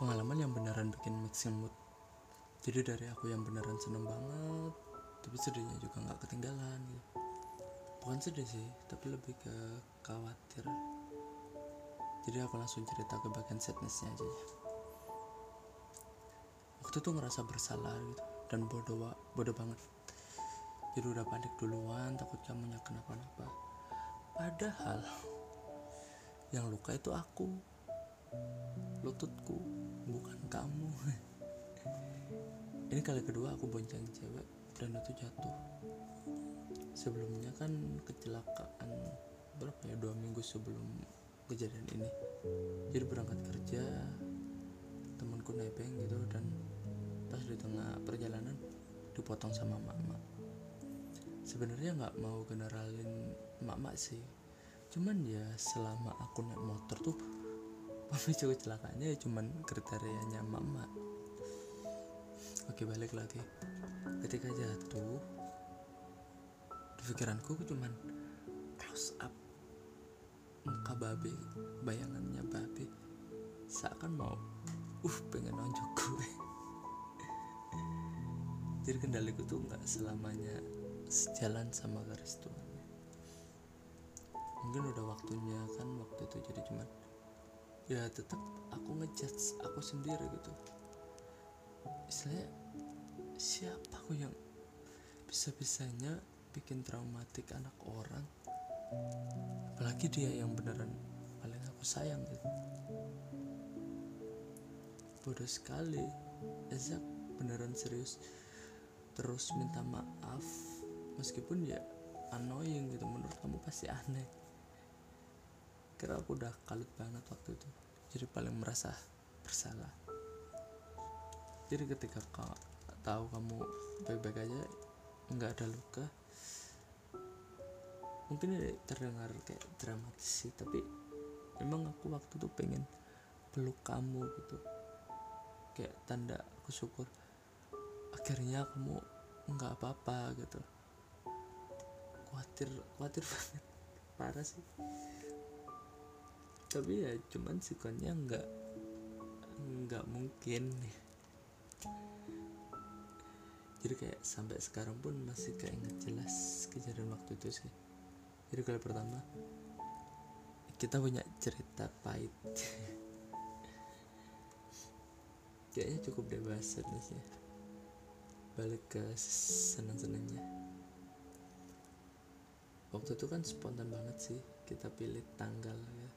pengalaman yang beneran bikin mixing mood. Jadi dari aku yang beneran seneng banget tapi sedihnya juga nggak ketinggalan gitu. Bukan sedih sih tapi lebih ke khawatir. Jadi aku langsung cerita ke bagian sadnessnya aja. Ya waktu itu ngerasa bersalah gitu dan bodoh bodoh banget. Jadi udah panik duluan takut kamu kenapa-napa. Padahal yang luka itu aku lututku bukan kamu. Ini kali kedua aku bonceng cewek dan itu jatuh. Sebelumnya kan kecelakaan berapa ya dua minggu sebelum kejadian ini. Jadi berangkat kerja temanku nebeng gitu dan pas di tengah perjalanan dipotong sama mama. Sebenarnya nggak mau generalin mama sih. Cuman ya selama aku naik motor pemicu kecelakaannya ya cuman kriterianya mama. Oke balik lagi. Ketika jatuh di pikiranku cuman close up muka babe bayangannya babe seakan mau uh pengen nonjok gue. Jadi kendaliku tuh nggak selamanya sejalan sama garis Tuhan mungkin udah waktunya kan waktu itu jadi cuman ya tetap aku ngejudge aku sendiri gitu. Istilahnya siapa aku yang bisa-bisanya bikin traumatik anak orang? Apalagi dia yang beneran paling aku sayang gitu. Bodoh sekali. Ezak beneran serius terus minta maaf meskipun ya annoying gitu. Menurut kamu pasti aneh kira aku udah kalut banget waktu itu. Jadi paling merasa bersalah. Jadi ketika kau tahu kamu baik-baik aja nggak ada luka mungkin terdengar kayak dramatis sih tapi memang aku waktu itu pengen peluk kamu gitu. Kayak tanda aku syukur akhirnya kamu nggak apa-apa gitu. Khawatir khawatir banget. Parah sih tapi ya cuman sikonnya nggak nggak mungkin. Jadi kayak sampai sekarang pun masih keinget jelas kejadian waktu itu sih. Jadi kali pertama kita punya cerita pahit. Kayaknya cukup dewasa nih ya balik ke senang-senangnya waktu itu kan spontan banget sih kita pilih tanggal ya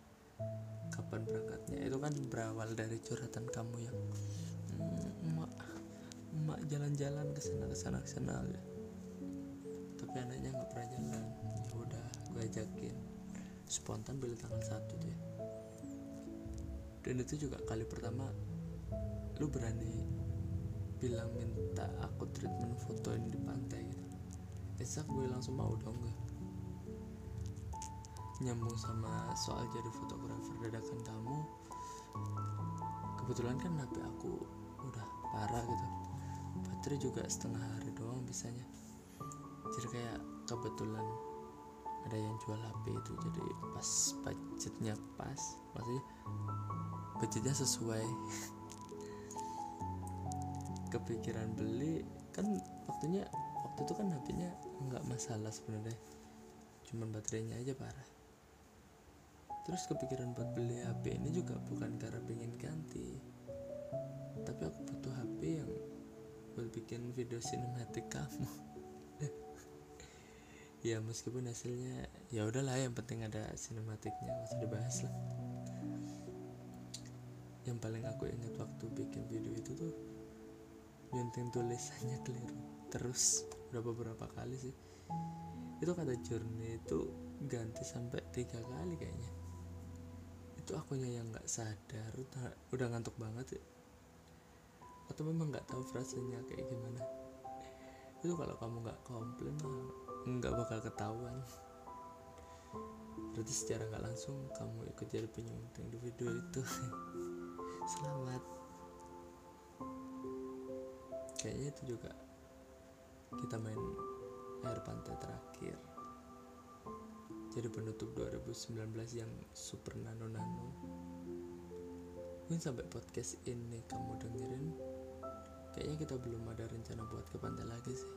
kapan berangkatnya. Itu kan berawal dari curhatan kamu yang "Mm, emak emak jalan-jalan ke sana ke sana ke sana. Tapi anaknya nggak pernah jalan. Ya udah gue ajakin. Spontan pilih tanggal satu ya dan itu juga kali pertama lu berani bilang minta aku treatment fotoin di pantai gitu. Esak gue langsung mau dong gue nyambung sama soal jadi fotografer dadakan kamu kebetulan kan HP aku udah parah gitu. Baterai juga setengah hari doang bisanya. Jadi kayak kebetulan ada yang jual HP itu jadi pas budgetnya pas maksudnya budgetnya sesuai. Kepikiran beli kan waktunya waktu itu kan HP-nya nggak masalah sebenarnya. Cuman baterainya aja parah terus kepikiran buat beli HP ini juga bukan karena pengen ganti. Tapi aku butuh HP yang buat bikin video sinematik kamu. Ya meskipun hasilnya ya udahlah yang penting ada sinematiknya usah dibahas lah. Yang paling aku ingat waktu bikin video itu tuh nyunting tulisannya keliru. Terus udah beberapa kali sih? Itu kata journey itu ganti sampai tiga kali kayaknya itu akunya yang nggak sadar udah, ngantuk banget ya atau memang nggak tahu frasenya kayak gimana. Itu kalau kamu nggak komplain nggak bakal ketahuan. Berarti secara nggak langsung kamu ikut jadi penyunting di video itu. Selamat. Kayaknya itu juga kita main air pantai terakhir jadi penutup 2019 yang super nano nano mungkin sampai podcast ini kamu dengerin. Kayaknya kita belum ada rencana buat ke pantai lagi sih